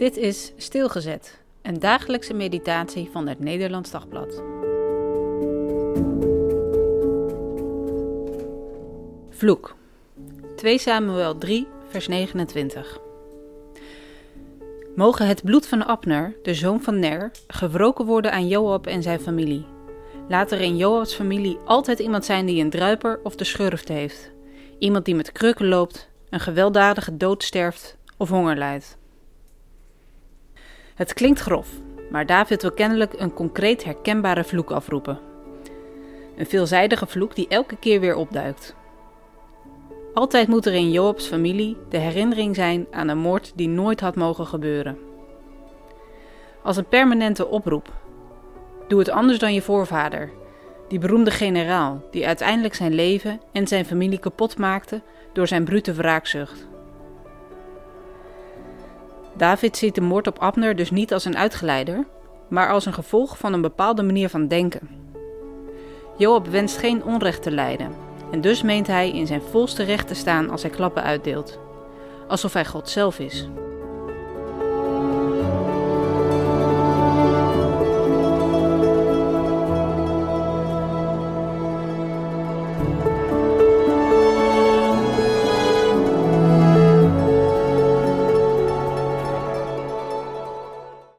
Dit is Stilgezet, een dagelijkse meditatie van het Nederlands Dagblad. Vloek. 2 Samuel 3, vers 29. Mogen het bloed van Abner, de zoon van Ner, gewroken worden aan Joab en zijn familie. Laat er in Joabs familie altijd iemand zijn die een druiper of de schurft heeft. Iemand die met krukken loopt, een gewelddadige dood sterft of honger lijdt. Het klinkt grof, maar David wil kennelijk een concreet herkenbare vloek afroepen. Een veelzijdige vloek die elke keer weer opduikt. Altijd moet er in Joabs familie de herinnering zijn aan een moord die nooit had mogen gebeuren. Als een permanente oproep. Doe het anders dan je voorvader, die beroemde generaal die uiteindelijk zijn leven en zijn familie kapot maakte door zijn brute wraakzucht. David ziet de moord op Abner dus niet als een uitgeleider, maar als een gevolg van een bepaalde manier van denken. Joab wenst geen onrecht te lijden en dus meent hij in zijn volste recht te staan als hij klappen uitdeelt, alsof hij God zelf is.